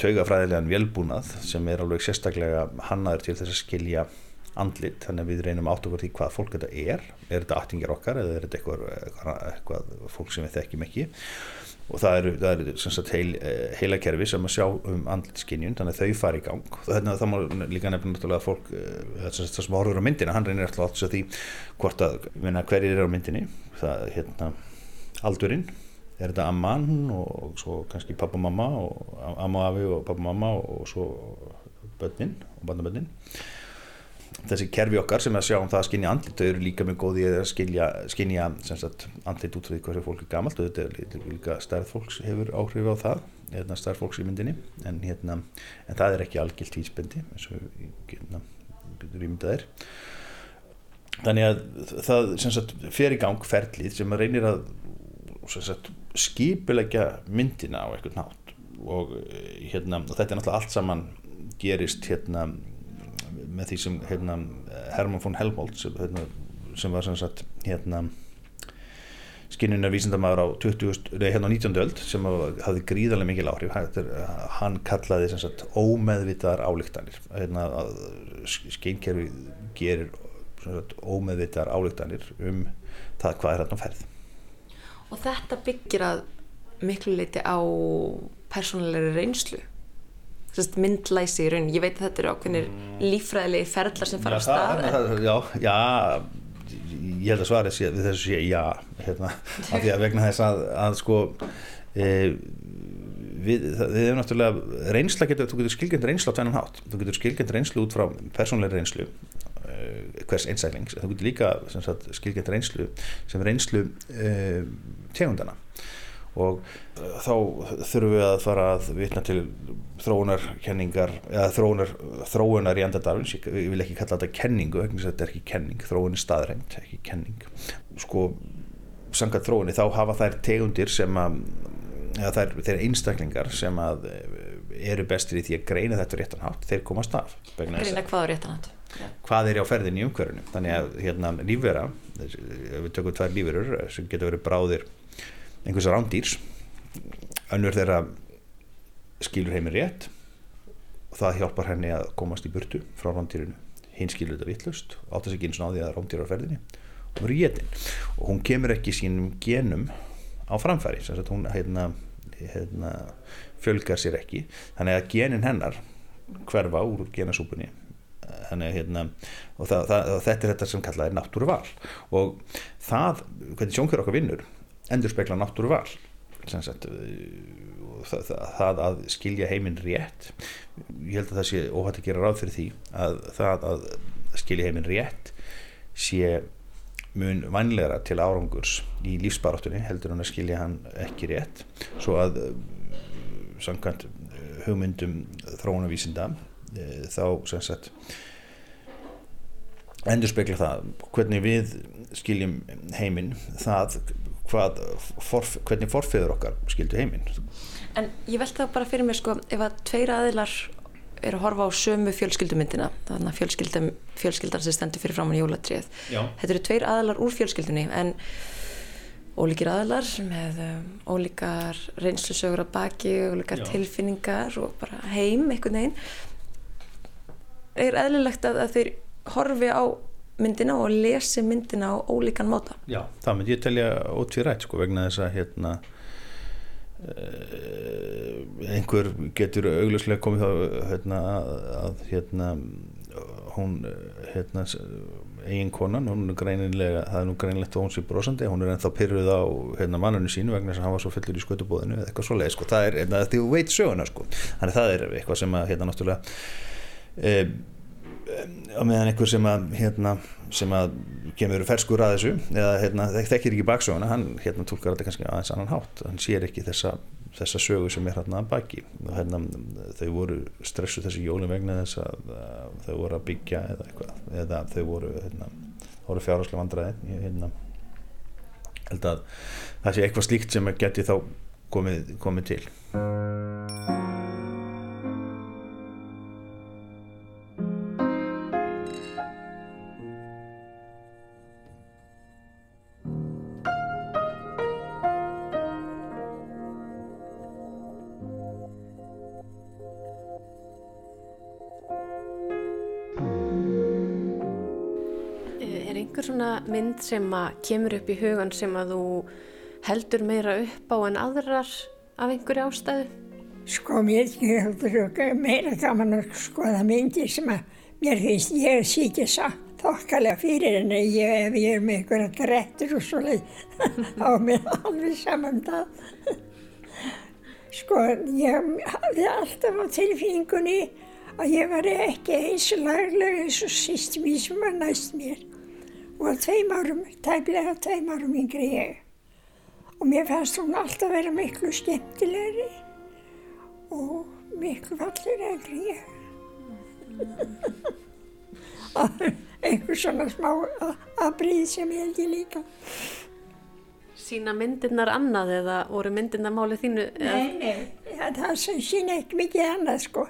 taugafræðilegan velbúnað sem er alveg sérstaklega hannaður til þess að skilja andlit, þannig að við reynum átt okkur því hvað fólk þetta er, er þetta aftingjar okkar eða er þetta eitthvað, eitthvað, eitthvað fólk sem við þekkjum ekki? Og það eru, það eru sagt, heil, heila kerfi sem að sjá um andlitskinjun þannig að þau fari í gang. Og þannig að það má líka nefna náttúrulega fólk það sem horfur á myndina, hann reynir alltaf átt því hvort að, hverjir er á myndinni. Það, hérna, aldurinn er þetta amman og svo kannski pappa og mamma og amma og afi og pappa og mamma og svo börnin og barnabörnin. Þessi kerfi okkar sem að sjá um það að skinja andlit þau eru líka mjög góði að skilja, skinja sagt, andlit út frá því hversu fólk er gamalt. Og þetta er líka stærð fólks hefur áhrif á það, hérna, stærð fólks í myndinni. En, hérna, en það er ekki algilt vísbendi eins og hérna, ímyndað er. Þannig að það sagt, fer í gang ferlið sem reynir að sagt, skipilegja myndina á eitthvað nátt og, hérna, og þetta er náttúrulega allt saman gerist hérna með því sem hérna, Hermann von Helmholtz sem, hérna, sem var sagt hérna skinnunar vísindamæður á 20, nei, hérna á 19. öld sem hafði gríðarlega mikil áhrif. Hann kallaði sagt ómeðvitaðar álíktanir hérna, skinnkerfi gerir sagt, ómeðvitaðar álíktanir um það hvað er hérna ferð Og þetta byggir að miklu leiti á persónulegri reynslu. Sest, myndlæsi í raun, ég veit að þetta eru ákveðinir lífræðilegi ferðlar sem fara á stað það, já, já ég held að svara sé, þessu sé já hérna, af því að vegna þess að, að sko e, við, það, við hefum náttúrulega reynsla getur, þú getur skilgjend reynslu á tvennan hátt. Þú getur skilgjend reynslu út frá persónleiri reynslu hvers einstæklings þú getur líka skilgjend reynslu sem reynslu e, tegundana og þá þurfum við að fara að vitna til þróunarkenningar eða þróunar, þróunar í andadarfins ég vil ekki kalla þetta kenningu þetta er ekki kenning, þróun er staðrænt ekki kenning. Sko, sangat þróunni, þá hafa þær tegundir sem að eða þær, þeir einstaklingar sem að eru bestir í því að greina þetta réttanhátt, þeir komast af Greina hvað á réttanhátt hvað er á ferðin í umhverfinu. Þannig að hérna lífvera við tökum tvær lífverur sem getur verið bráðir einhvers rándýrs önnur þeirra skilur heimir rétt og það hjálpar henni að komast í burtu frá rándýrinu. Hinn skilur þetta vittlust átt að segja eins og náði að rándýra á ferðinni og verður jétin og hún kemur ekki sínum genum á framfæri sem hún hérna, hérna, fjölgar sér ekki. Þannig að genin hennar hverfa úr genasúpunni þannig hérna og, það, það, þetta er þetta sem kallað er náttúruval. Og það, hvernig sjónkjör okkar vinnur endur spekla náttúruval sagt og það, það, að skilja heiminn rétt. Ég held að það sé óhætt að gera ráð fyrir því að það að skilja heiminn rétt sé mun vænlegra til árangurs í lífsbaráttunni heldur hann að skilja hann ekki rétt. Svo að uh, samkvæmt uh, hugmyndum þróunavísinda þá sem sagt endur spekla það hvernig við skiljum heiminn það hvað, forf, hvernig forfeður okkar skildu heiminn. En ég velta það bara fyrir mér sko ef að tveir aðilar eru að horfa á sömu fjölskyldumyndina þannig að fjölskyldum, fjölskyldan sem stendur fyrir framann jólatrið þetta eru tveir aðilar úr fjölskyldunni en ólíkir aðilar með um, ólíkar reynslusögur að baki, ólíkar Já. tilfinningar og bara heim einhvern veginn er eðlilegt að, að þeir horfi á myndina og lesi myndina á ólíkan máta. Já, það myndi ég telja ótvírætt sko vegna þess að hérna uh, einhver getur augljóslega komið þá hérna að, hérna hún hérna eigin konan, hún er greinilega það er nú greinilegt að hún sé brosandi hún er ennþá pyrruð á hérna mannunum sínu vegna þess að hann var svo fullur í skötubóðinu eða eitthvað svo leið sko, það er hérna, því þú veit söguna sko. Þannig það er eitthvað sem að hérna náttúrulega e, á meðan einhver sem að hérna, sem að kemur ferskur að þessu eða hérna, þek- þekkir ekki baksöguna hann hérna tólkar þetta kannski aðeins annan hátt. Hann sér ekki þessa, þessa sögu sem er hérna að baki. Og hérna þau voru stressu þessi jólin vegna þess að, þau voru að byggja eða eitthvað eða þau voru hérna, voru fjárháslega vandræði ég hérna. Held að það sé eitthvað slíkt sem geti þá komið, komið til mynd sem að kemur upp í hugan sem að þú heldur meira upp á en aðrar af einhverju ástæðu? Sko mér er meira gaman að skoða myndir sem að mér finnst ég sé ekki satt þokkalega fyrir en ég, ef ég er með einhverja grettur og svo leið á mér alveg saman það. Sko ég hafði alltaf á tilfinningunni að ég var ekki eins laglega eins og síst mér sem var næst mér og að tveim árum, tæplega tveim árum yngri ég. Og mér fannst hún alltaf vera miklu skemmtilegri og miklu fallir eldri ég. Einhver svona smá aðbrið sem ég held ég líka. Sína myndirnar annað eða voru myndirnar málið þínu? Nei, nei, ja, það sína ekki mikið annað sko.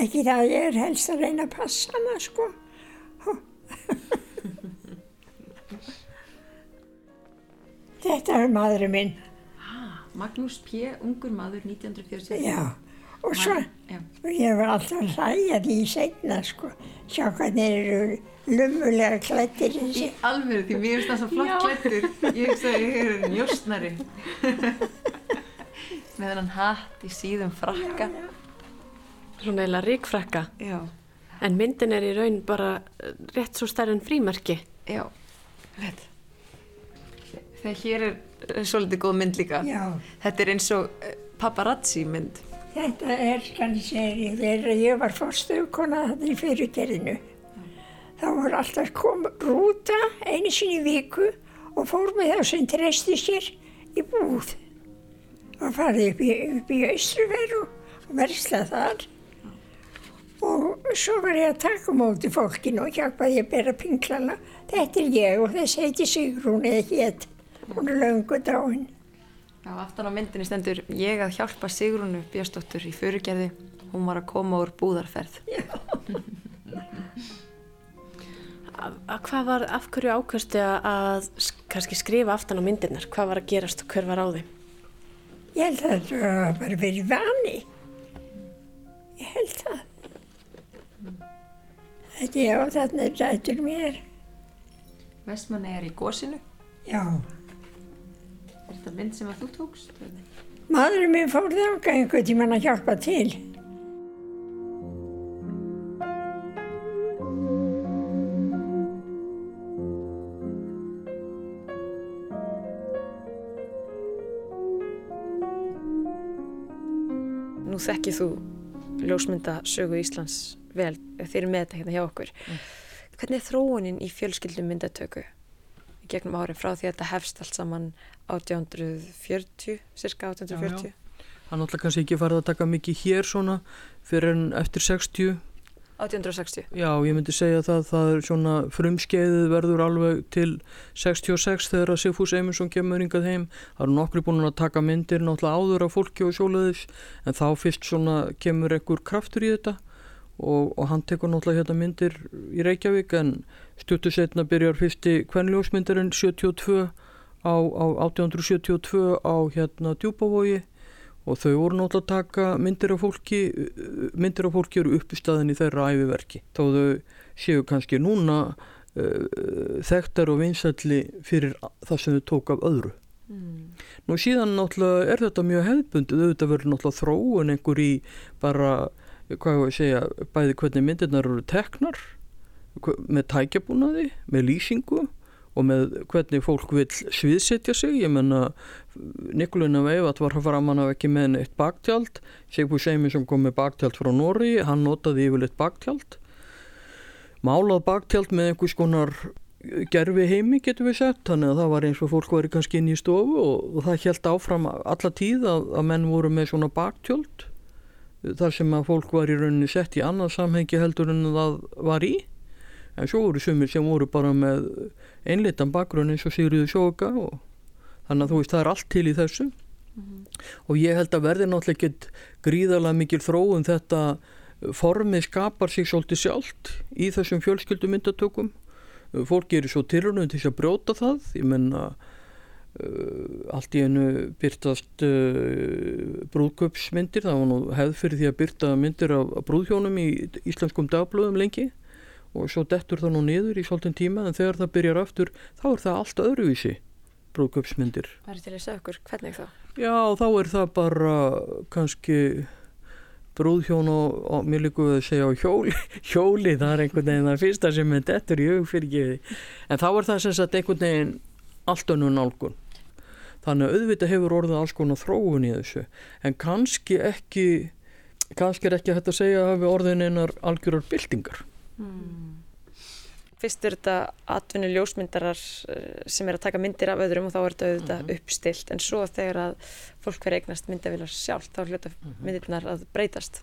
Ekki það að ég er helst að reyna að passa hana sko. Þetta er maðurinn minn, Magnús P. Ungur maður 1940 já. Og svo, Já. og ég var alltaf að hlæja því í seinna sko. Sjá hvernig þeir eru lummulega klættir í Í alveg því mér finnst það svo flott klættur ég hugsa að ég er njóstnari með hennan hatt í síðum frakka Svona eila ríkfrakka. já, En myndin er í raun bara rétt svo stærri en frímerki. já, veit þegar hér er eh, svolítið góð mynd líka. Já. þetta er eins og eh, paparazzi mynd. Þetta er, kannski, ég, þegar ég var fórstufkona þarna í fyrirgerðinu. þá voru alltaf kom rúta einu sinni viku og fór með þá sem treysti sér í búð. Og farið upp í, í Austruveru og verslað þar. Og svo var ég að taka móti fólkinu og hjálpaði að bera pinklana þetta er ég og þess heiti Sigrún eða hétt hún er löngu dáin Já, aftan á myndinni stendur ég að hjálpa Sigrúnu Björnsdóttur í fyrirgerði. Hún var að koma úr búðarferð. Að, að hvað var, af hverju ákvæmstu að kannski skrifa aftan á myndirnar? Hvað var að gerast og hver var á þeim? Ég held að það var bara verið vani. Ég held það. Þetta já, þarna er rættur mér. Vestmanni er í gósinu. Já, Er þetta mynd sem að þú tókst? Maðurinn minn fór þanga einhvern tíman að hjálpa til. Nú þekkið þú ljósmynda sögu Íslands vel þeir eru með þetta hérna hjá okkur. Hvernig er þróunin í fjölskyldum myndatöku gegnum árin frá því að þetta hefst allt saman 1840, cirka 1840? Það er náttúrulega kannski ekki farið að taka mikið hér svona fyrir en eftir 60. 1860? Já, ég myndi segja það, það er svona frumskeiðið verður alveg til 66 þegar að Sigfús Eymundsson kemur yngað heim. Það eru nokkri búin að taka myndir náttúrulega áður af fólki og sjólaðis en þá fyrst svona kemur ekkur kraftur í þetta og, og hann tekur náttúrulega hérna myndir í Reykjavík en stuttu setna byrjar fyrsti kvenljósmyndarinn 72 á, á 1872 á hérna Djúbavogi og þau voru náttúrulega að taka myndir af fólki myndir af fólki eru upp í staðin í þeirra æfiverki þó þau séu kannski núna uh, þekktar og vinsælli fyrir það sem þau tók af öðru. Mm. nú síðan náttúrulega er þetta mjög hefðbundið auðvitað verður náttúrulega þróun einhver í bara hvað ég segja? Bæði hvernig myndirnar eru teknar með tækjabúnaði með lýsingu og með hvernig fólk vil sviðsetja sig, ég menna Nikolina Veivat var fram hann af ekki með eitt baktjald, Sigbúi Seimin sem kom með baktjald frá Nóri, hann notaði yfirleitt baktjald málað baktjald með einhvers konar gerfi heimi getur við sett, þannig að það var eins og fólk var kannski inn í stofu og það held áfram alla tíð að, að menn voru með svona baktjöld þar sem að fólk var í rauninni sett í annað samhengi heldur en það var í. En svo voru sumir sem voru bara með einlitan bakgrunn eins og Sigriður Sjóka og þannig að þú veist það er allt til í þessu. Mm -hmm. og ég held að verði náttúrulega ekkit gríðarlega mikil þróun þetta formið skapar sig svolítið sjálft í þessum fjölskyldumyndatökum fólk gerir svo tilrönum til að brjóta það. Ég menna Uh, allt í einu byrtast uh, brúðköpsmyndir það var nú hefð fyrir því að byrta myndir af, af brúðhjónum í íslenskum dagblöðum lengi og svo dettur það nú niður í svolítinn tíma en þegar það byrjar aftur þá er það allt öðruvísi brúðköpsmyndir Það er til að segja okkur, hvernig þá? Já, þá er það bara kannski brúðhjón og, og mér líku að segja hjóli hjóli, það er einhvern veginn það fyrsta sem er dettur í hugfyrkiði en þá er það sem sagt einhvern veginn allt önnu nálgun þannig að auðvitað hefur orðið alls konar þróun í þessu. En kannski ekki kannski er ekki hægt að segja að við orðin einar algjörar byltingar. Mm. Fyrst er þetta atvinni ljósmyndarar sem er að taka myndir af öðrum og þá er þetta auðvitað mm -hmm. uppstilt en svo þegar að fólk verið eignast myndavilar sjálf þá hljóta mm -hmm. myndirnar að breytast.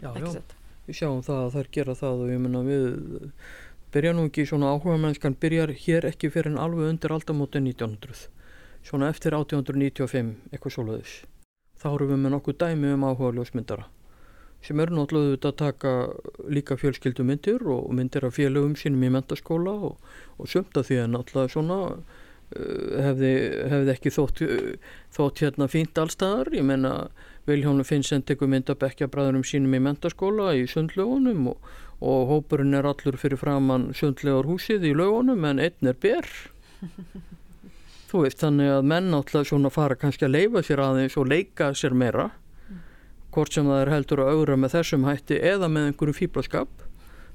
Já, já, við sjáum það að þær gera það og ég menna við byrja nú ekki svona áhuga mennskan byrjar hér ekki fyrir en alveg undir aldamóti 1900 svona eftir 1895 eitthvað svoleiðis. Þá erum við með nokkuð dæmi um áhuga ljósmyndara sem eru náttúrulega auðvitað að taka líka fjölskyldumyndir og myndir af félögum sínum í mentaskóla og, og sömta því að náttúrulega svona uh, hefði, hefði ekki þótt, þótt hérna fínt allstaðar, ég menna Viljónu Finnsend tekur mynd af bekkjabræðurum sínum í mentaskóla í sundlögunum og, og hópurinn er allur fyrir framann sundlegar húsið í lögunum en einn er ber þú veist þannig að menn náttúrulega svona fara kannski að leifa sér aðeins og leika sér meira. Hvort sem það er heldur að augra með þessum hætti eða með einhverju fýblaskap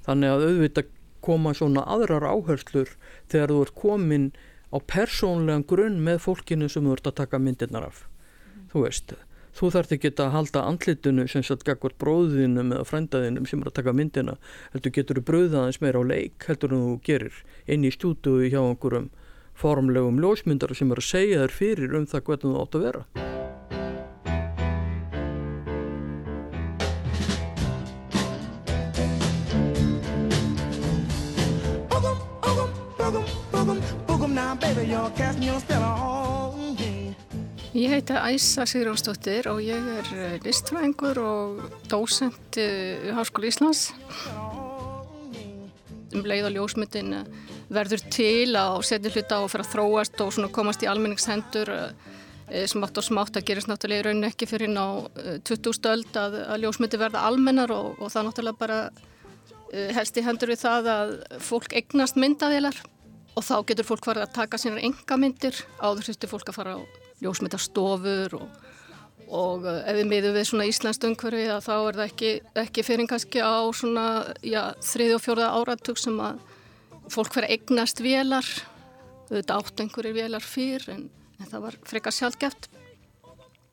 þannig að auðvitað koma svona aðrar áherslur þegar þú ert komin á persónlegan grunn með fólkinu sem þú ert að taka myndirnar af. Mm. þú veist, þú þarf ekki að halda andlitinu sem sagt gagvar bróðinum eða frændaðinum sem er að taka myndina heldur getur þú bröðaðins meira á leik heldur þú gerir inn í stúdu hjá einhverjum formlegum ljósmyndar sem er að segja þér fyrir um það hvernig þú átt að vera Ég heiti Æsa Sigurðarsdóttir og ég er eh, listfræðingur og dósent í eh, Háskóli Íslands. Um leið og ljósmyndin eh, verður til að setja hluta og fyrir að þróast og komast í almenningshendur smátt og smátt. Að gerist náttúrulega í rauninni ekki fyrir ná 20 stöld að, að ljósmyndi verða almennar og, og það náttúrulega bara helst í hendur við það að fólk eignast myndaðilar og þá getur fólk farið að taka sínar enga myndir. Áður þurfti fólk að fara á ljósmyndastofur og, og uh, ef við miðum við svona Íslands umhverfi þá er það ekki, ekki fyrir kannski á svona þriði og fjóraða áratug sem að fólk að eignast vélar, auðvitað átt einhverjir vélar fyrr en, en það var frekar sjálfgeft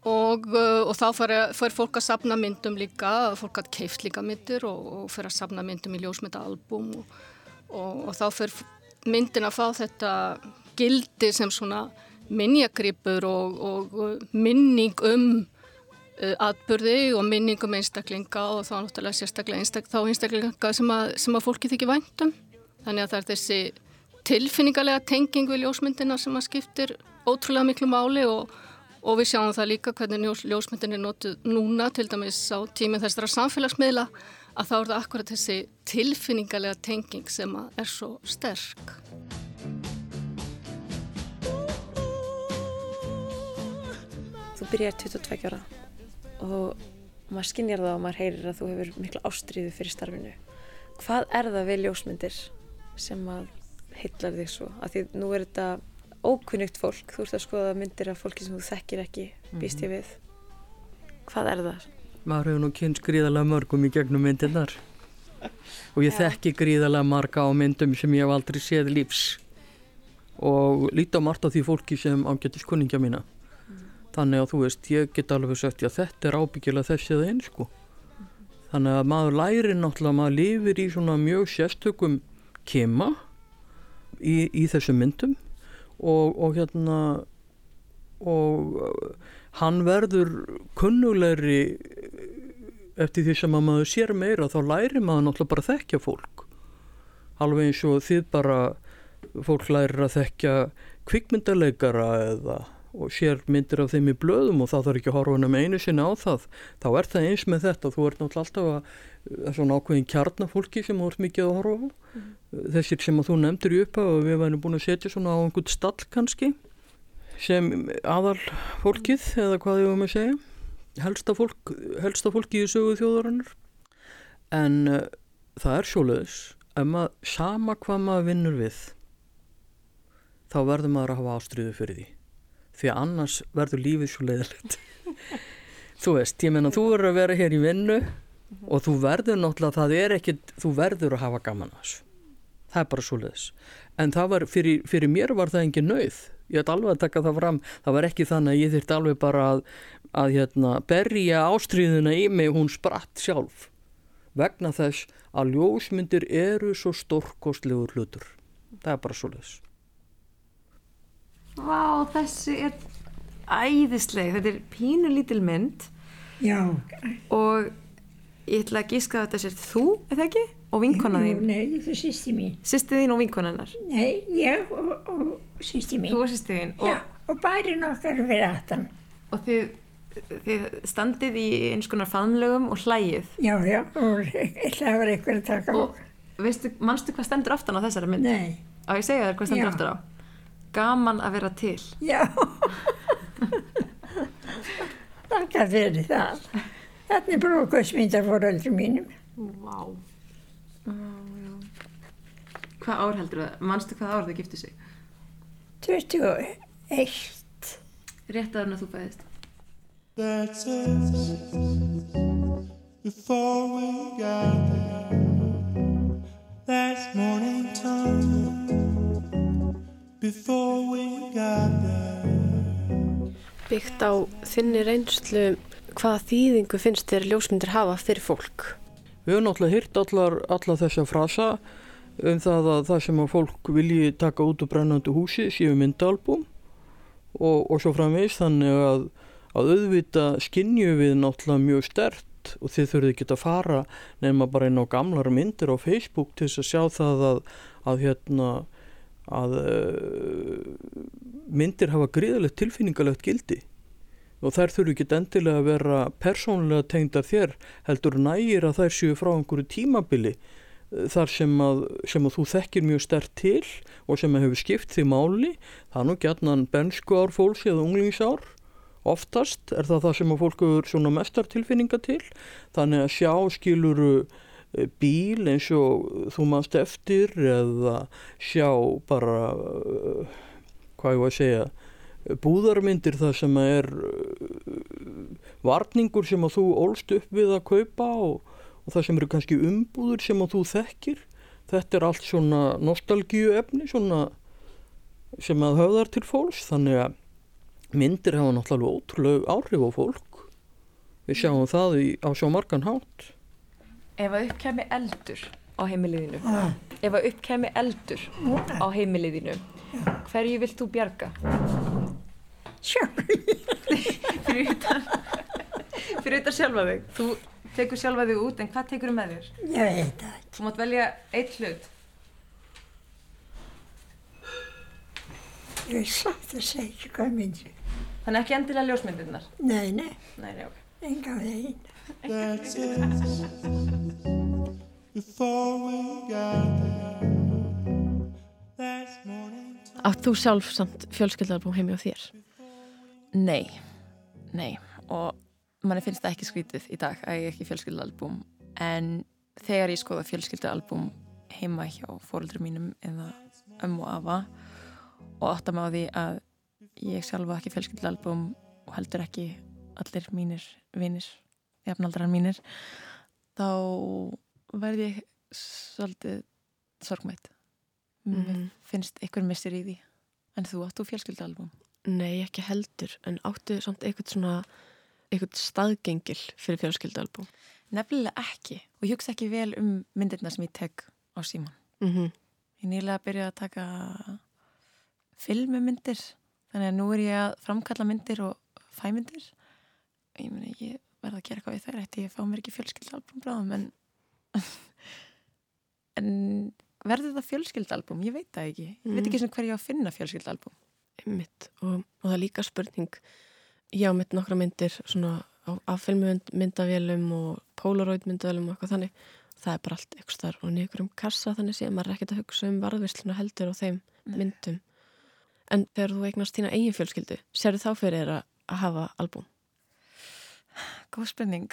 og, uh, og þá fyrir fólk að sapna myndum líka, fólk að keift líka myndir og, og fyrir að sapna myndum í ljósmyndaalbum og, og þá fyrir myndin að fá þetta gildi sem svona minnjagripur og, og minning um uh, atbyrði og minning um einstaklinga og þá náttúrulega sérstaklega einstak, þá einstaklinga sem að, sem að fólki þykir væntum. Þannig að það er þessi tilfinningarlega tenging við ljósmyndina sem að skiptir ótrúlega miklu máli og, og við sjáum það líka hvernig ljós, ljósmyndin er notuð núna til dæmis á tíminn þessara samfélagsmiðla að þá er það akkurat þessi tilfinningarlega tenging sem er svo sterk. Þú byrjar 22 ára og maður skinnjar það og maður heyrir að þú hefur miklu ástriðu fyrir starfinu. Hvað er það við ljósmyndir sem að heillar þig svo? Af því nú er þetta ókunnugt fólk, þú ert að skoða myndir af fólki sem þú þekkir ekki, býst ég við. Hvað er það? Maður hefur nú kynst gríðalega mörgum í gegnum myndirnar og ég þekki gríðalega marga á myndum sem ég hef aldrei séð lífs og líti á margt á því fólki sem ágættis kuningja mína þannig að þú veist, ég get alveg sagt já þetta er ábyggilega þessi eða einn sko. Þannig að maður læri náttúrulega, maður lifir í svona mjög sérstökum kema í, í þessum myndum. Og, og hérna og uh, hann verður kunnulegri eftir því sem að maður sér meira þá læri maður náttúrulega bara að þekkja fólk. Alveg eins og þið bara fólk lærir að þekkja kvikmyndaleikara eða og sér myndir af þeim í blöðum og það þarf ekki að horfa hennum einu sinna á það þá er það eins með þetta. Þú ert náttúrulega alltaf að það svona ákveðin kjarnafólki sem þú ert mikið að horfa á. Mm. þessir sem að þú nefndir í uppa og við værum búin að setja svona á einhvern stall kannski sem aðal fólkið eða hvað ég með að segja? Helsta, fólk, helsta fólki í sögu þjóðarinnar. En uh, það er sjóleðis ef maður sama hvað maður vinnur við þá verður maður að hafa ástriðu fyrir því því annars verður lífið svo leiðilegt þú veist, ég menna þú verður að vera hér í vinnu og þú verður náttúrulega, það er ekki þú verður að hafa gaman að þessu. Það er bara svo leiðis en það var, fyrir, fyrir mér var það engin nöyð ég ætti alveg að taka það fram. Það var ekki þannig að ég þurfti alveg bara að, að hérna, berja ástríðuna í mig hún spratt sjálf. Vegna þess að ljósmyndir eru svo stórkostlegur hlutur. Það er bara svo leiðis Vá, þessi er æðisleg, þetta er pínu lítil mynd Já og ég ætla að gíska að þetta sér þú, eða ekki? Og vinkona þín? Nei, er sýsti mín Sýsti þín og vinkonannar? Nei, ég og, og sýsti mín Þú og sýsti þín? Og, og bærin okkar við aftan Og þið, þið standið í eins konar faðnlegum og hlægið? Já, já, og það var eitthvað að taka og, veistu, Manstu hvað stendur aftan á þessari mynd? Nei Á ég segja þér hvað stendur já. aftan á? Gaman að vera til. Já. Takk að fyrir það. Þetta er brókvæðsmyndar fóröldru mínum. Vá. Hvað ár heldur það? Manstu hvað ár það gifti sig? 21 Rétt aðurna þú bæðist That's it. Before we got there That's morning time Byggt á þinni reynslu hvaða þýðingu finnst þér ljósmyndir hafa fyrir fólk? Við höfum náttúrulega hýrt allar, allar þessa frasa um það að það sem að fólk vilji taka út úr brennandi húsi séu myndalbum og, og svo framvegis þannig að, að auðvita skinnju við náttúrulega mjög stert og þið þurfið ekki að fara nefnum að bara inn á gamlar myndir á Facebook til þess að sjá það að, að hérna að uh, myndir hafa gríðalegt tilfinningalegt gildi. Og þær þurfu ekki endilega að vera persónlega tengdar þér heldur nægir að þær séu frá einhverju tímabili uh, þar sem að, sem að þú þekkir mjög stert til og sem hefur skipt því máli. Það er nú gætnan bensku ár fólks eða unglingsár. Oftast er það það sem að fólk hefur mestar tilfinninga til. Þannig að sjá skiluru bíl eins og þú mannst eftir eða sjá bara hvað ég var að segja búðarmyndir það sem er varningur sem að þú ólst upp við að kaupa og, og það sem eru kannski umbúður sem að þú þekkir. Þetta er allt svona nostalgíu efni svona sem að höfðar til fólks þannig að myndir hafa náttúrulega ótrúlega áhrif á fólk. Við sjáum það í, á svo margan hátt Ef að upp kemi eldur á heimiliðinu ef að upp kemi eldur á heimiliðinu hverju vilt þú bjarga? Sjálf. fyrir utan fyrir utan sjálfa þig þú tekur sjálfa þig út en hvað tekur þú með þér? Ég veit það. Þú mátt velja eitt hlut Ég satt að segja ekki hvað myndi. þannig ekki endilega ljósmyndirnar Nei, nei, nei, nei, ok enga veginn. That's it. Before we got there, that's morning time. Átt þú sjálf samt fjölskyldalbúm heimi á þér? Nei, nei og manni finnst það ekki skrítið í dag að ég ekki fjölskyldualbum en þegar ég skoða fjölskyldualbum heima hjá fóröldur mínum eða ömmu og afa og átta mig á því að ég sjálfa ekki fjölskyldualbum og heldur ekki allir mínir vinir, jafnaldrar mínir þá verð ég svolítið sorgmætt mm Mhm. finnst ykkur missir í því en þú áttu fjölskyldualbum Nei, ekki heldur, en áttu samt eitthvað svona, eitthvað staðgengil fyrir fjölskyldalbúm. Nefnilega ekki og ég hugsa ekki vel um myndirna sem ég tek á síman. Mm -hmm. Ég nýlega byrjaði að taka filmumyndir þannig að nú er ég að framkalla myndir og fæmyndir. Ég meni, ég verði að gera eitthvað við þær eftir ég fá mér ekki fjölskyldalbum bráðum en, en verður það fjölskyldalbum? Ég veit það ekki. Ég veit ekki sem hver ég á að finna fjölskyldalbum. Mitt, og, og það er líka spurning, ég á mitt nokkra myndir svona á- af filmmyndavélum og polaroid myndavélum og eitthvað þannig. Það er bara allt eitthvað starf og nýgur um kassa þannig sé maður er ekkert að hugsa um varðvisluna heldur á þeim myndum. En þegar þú eignast þína eigin fjölskyldu, sérðu þá fyrir að, að hafa albúm? Góð spurning.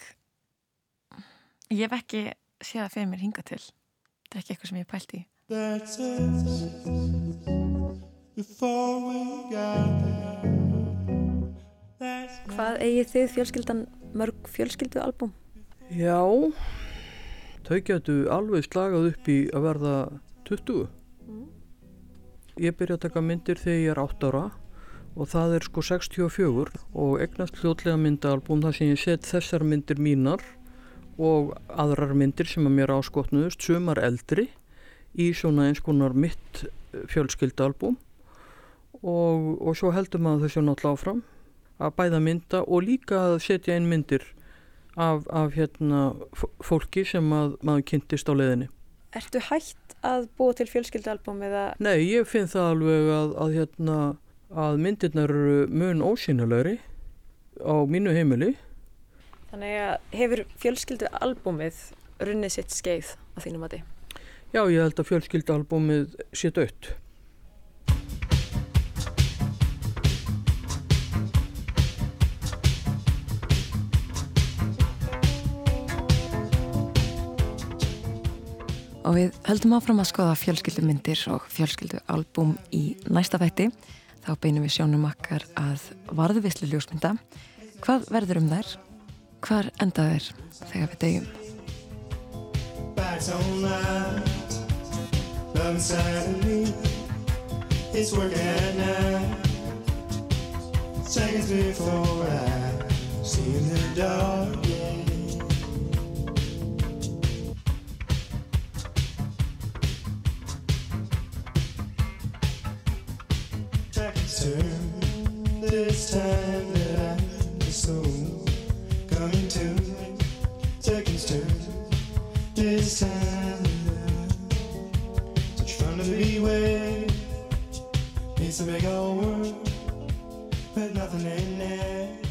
Ég hef ekki séð það fyrir mér hinga til. Þetta er ekki eitthvað sem ég hef pælt í. That's it. Before we got there, Hvað eigið þið fjölskyldan mörg fjölskyldualbum? Já, þau getur alveg slagað upp í að verða 20. Ég byrja að taka myndir þegar ég er 8 ára og það er sko 64 og egnast hljótlega myndaalbum þar sem ég set þessar myndir mínar og aðrar myndir sem að mér áskotnuðust, sumar eldri í svona eins konar mitt fjölskyldaalbum og, og svo heldur maður þessu náttúrulega áfram að bæða mynda og líka að setja inn myndir af, af hérna fólki sem að maður kynntist á leiðinni. Ertu hægt að búa til fjölskyldualbum eða Nei, ég finn það alveg að, að hérna að myndirnar eru mun ósynilegri á mínu heimili. þannig að hefur fjölskyldualbumið runnið sitt skeið á þínum mati? Já, ég held að fjölskyldaalbumið sé dött. Og við höldum áfram að skoða fjölskyldumyndir og fjölskyldualbum í næsta þætti. Þá beinum við sjónum okkar að varðvislu ljósmynda. Hvað verður um þær? Hvar enda þær þegar við night. Seconds before I see in the dark. Turn. This time that I was so coming to. Seconds turn. This time Such fun to be with It's a big old world But nothing in it